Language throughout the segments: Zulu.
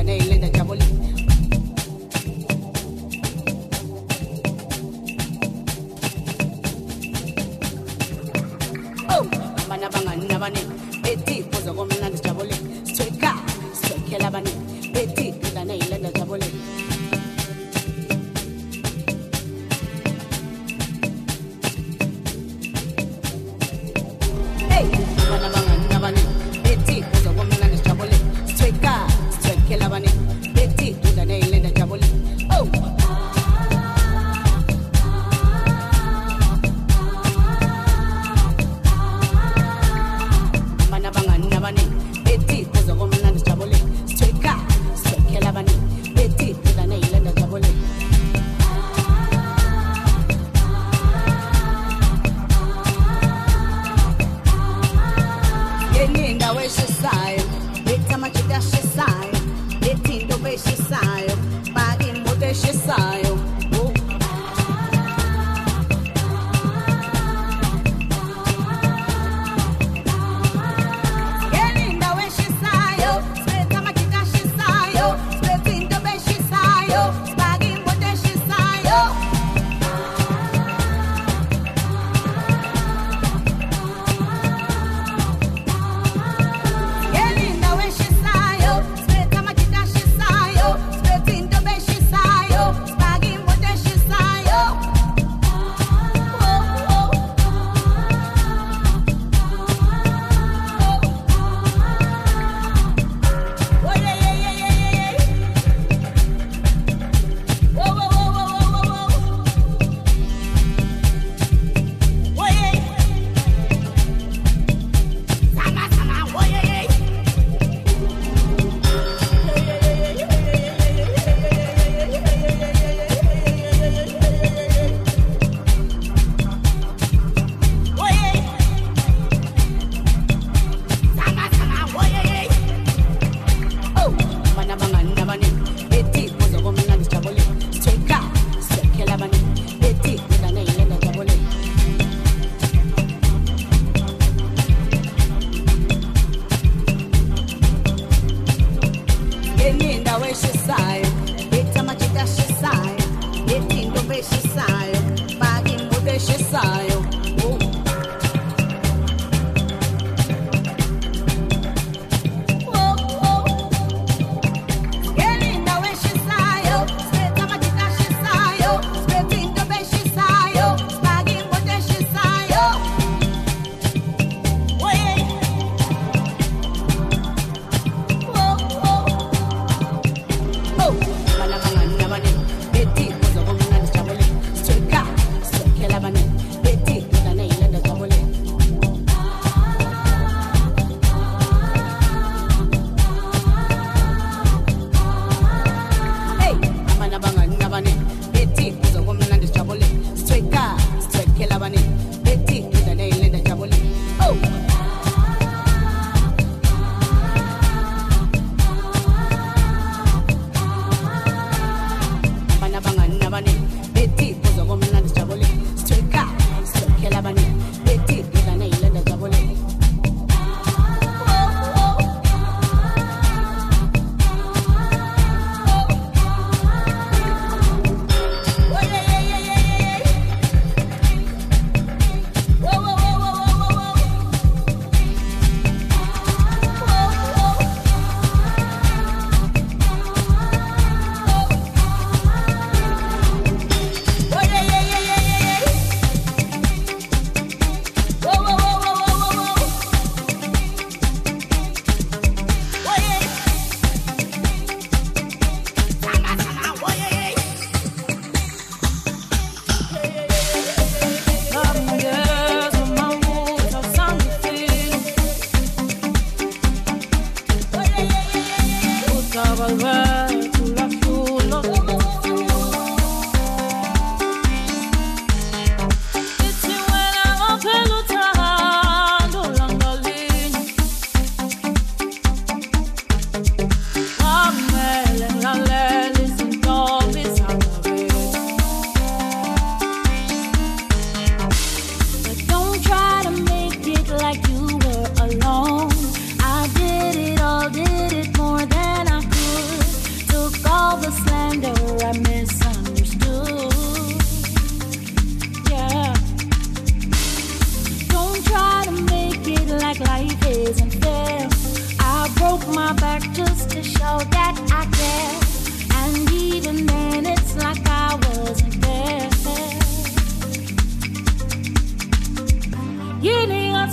Spreading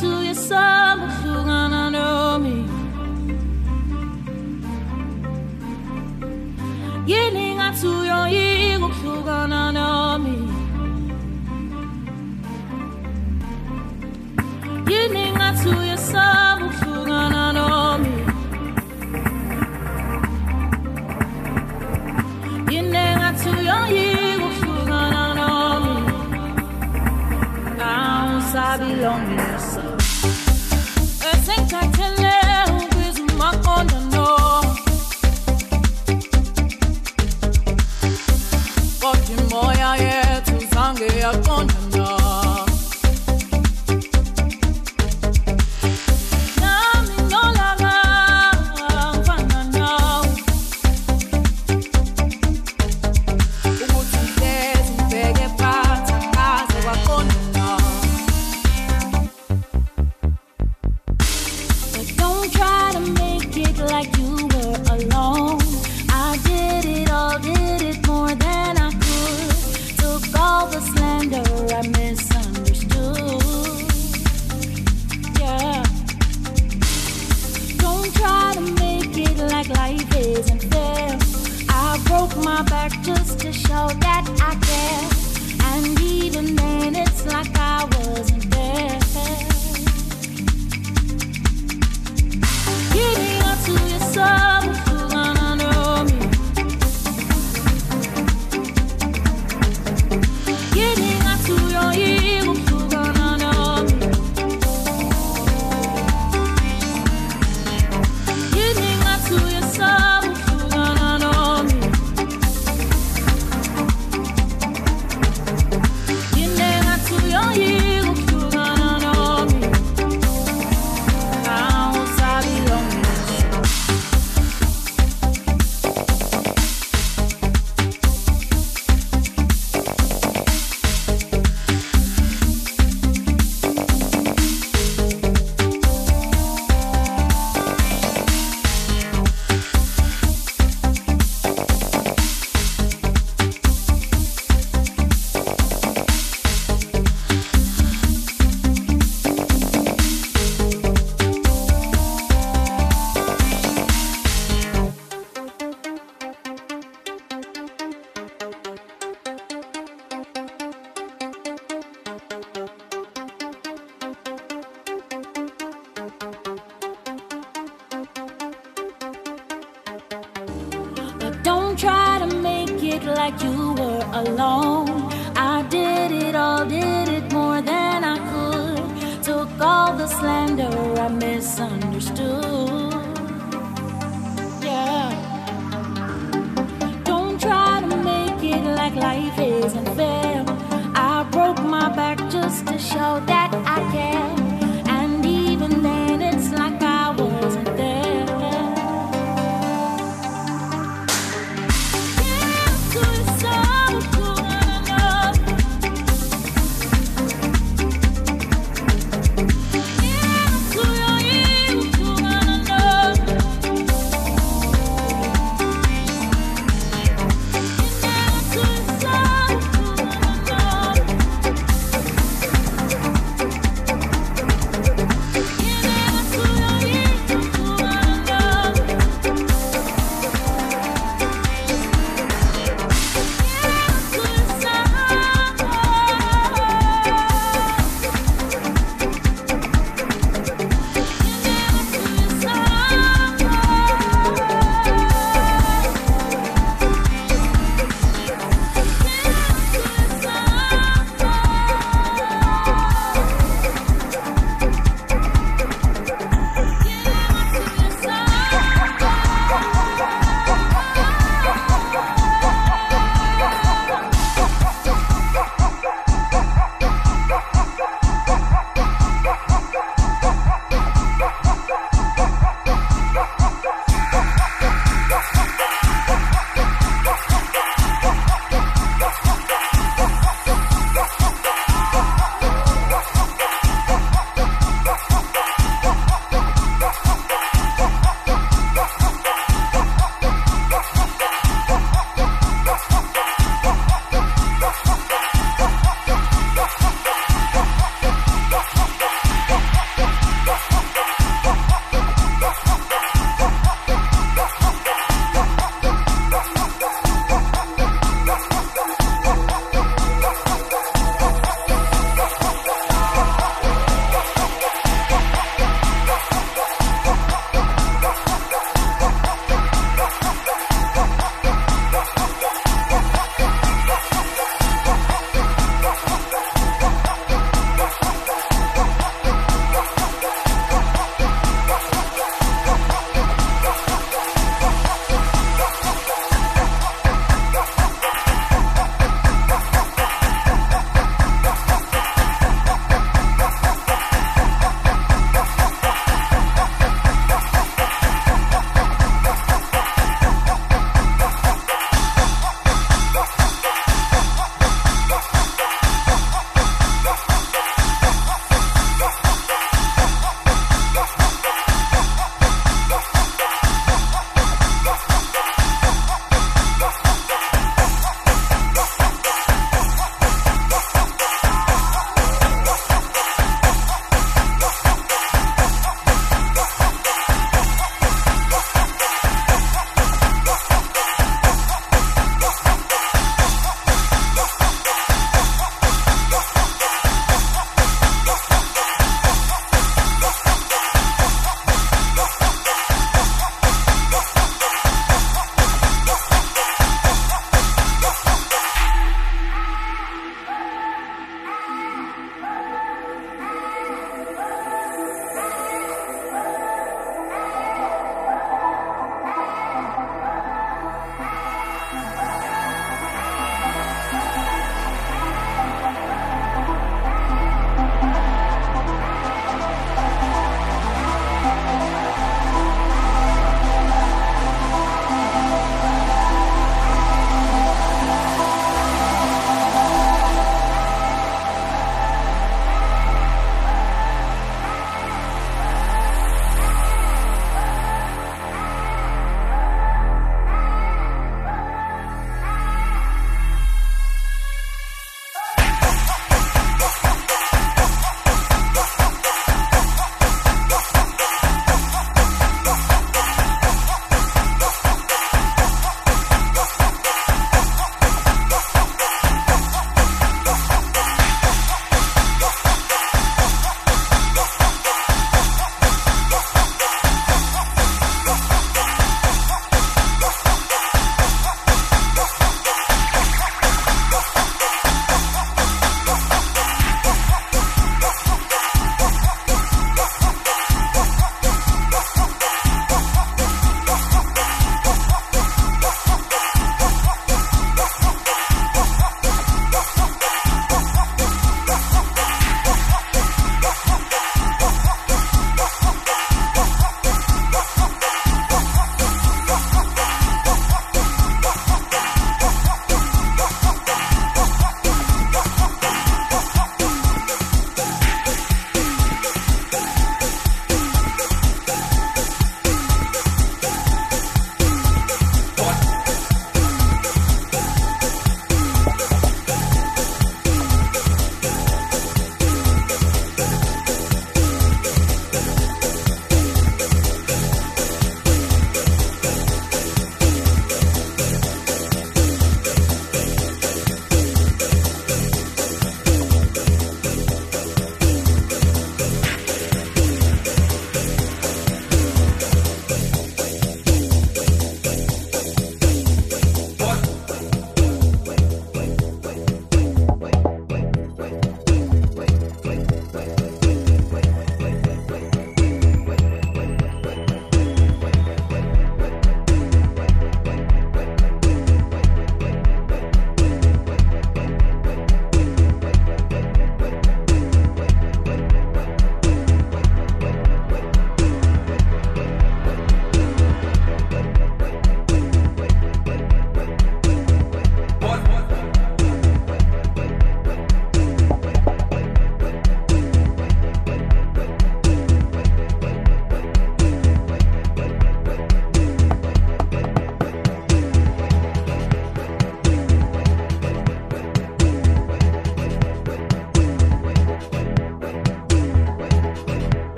to you someone who gonna know me. Yelinga to your ego who gonna know me. Yelinga to you someone who gonna know me. Yelinga to your ego who gonna know me. Now I belong in back just to show that I care. Alone. I did it all, did it more than I could. Took all the slander I misunderstood. Yeah. Don't try to make it like life isn't fair. I broke my back just to show that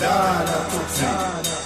dala toxic